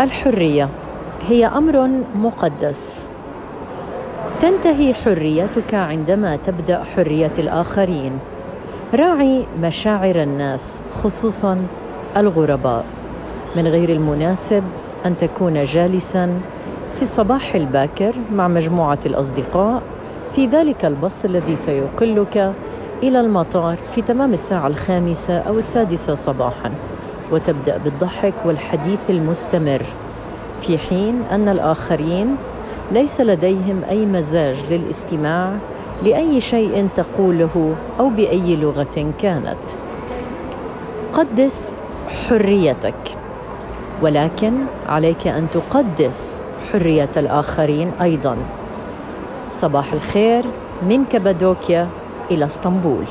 الحرية. هي أمر مقدس. تنتهي حريتك عندما تبدأ حرية الآخرين. راعي مشاعر الناس خصوصا الغرباء. من غير المناسب أن تكون جالسا في الصباح الباكر مع مجموعة الأصدقاء. في ذلك الباص الذي سيقلك إلى المطار في تمام الساعة الخامسة أو السادسة صباحا. وتبدأ بالضحك والحديث المستمر في حين أن الآخرين ليس لديهم أي مزاج للاستماع لأي شيء تقوله أو بأي لغة كانت. قدس حريتك ولكن عليك أن تقدس حرية الآخرين أيضا. صباح الخير من كبادوكيا إلى اسطنبول.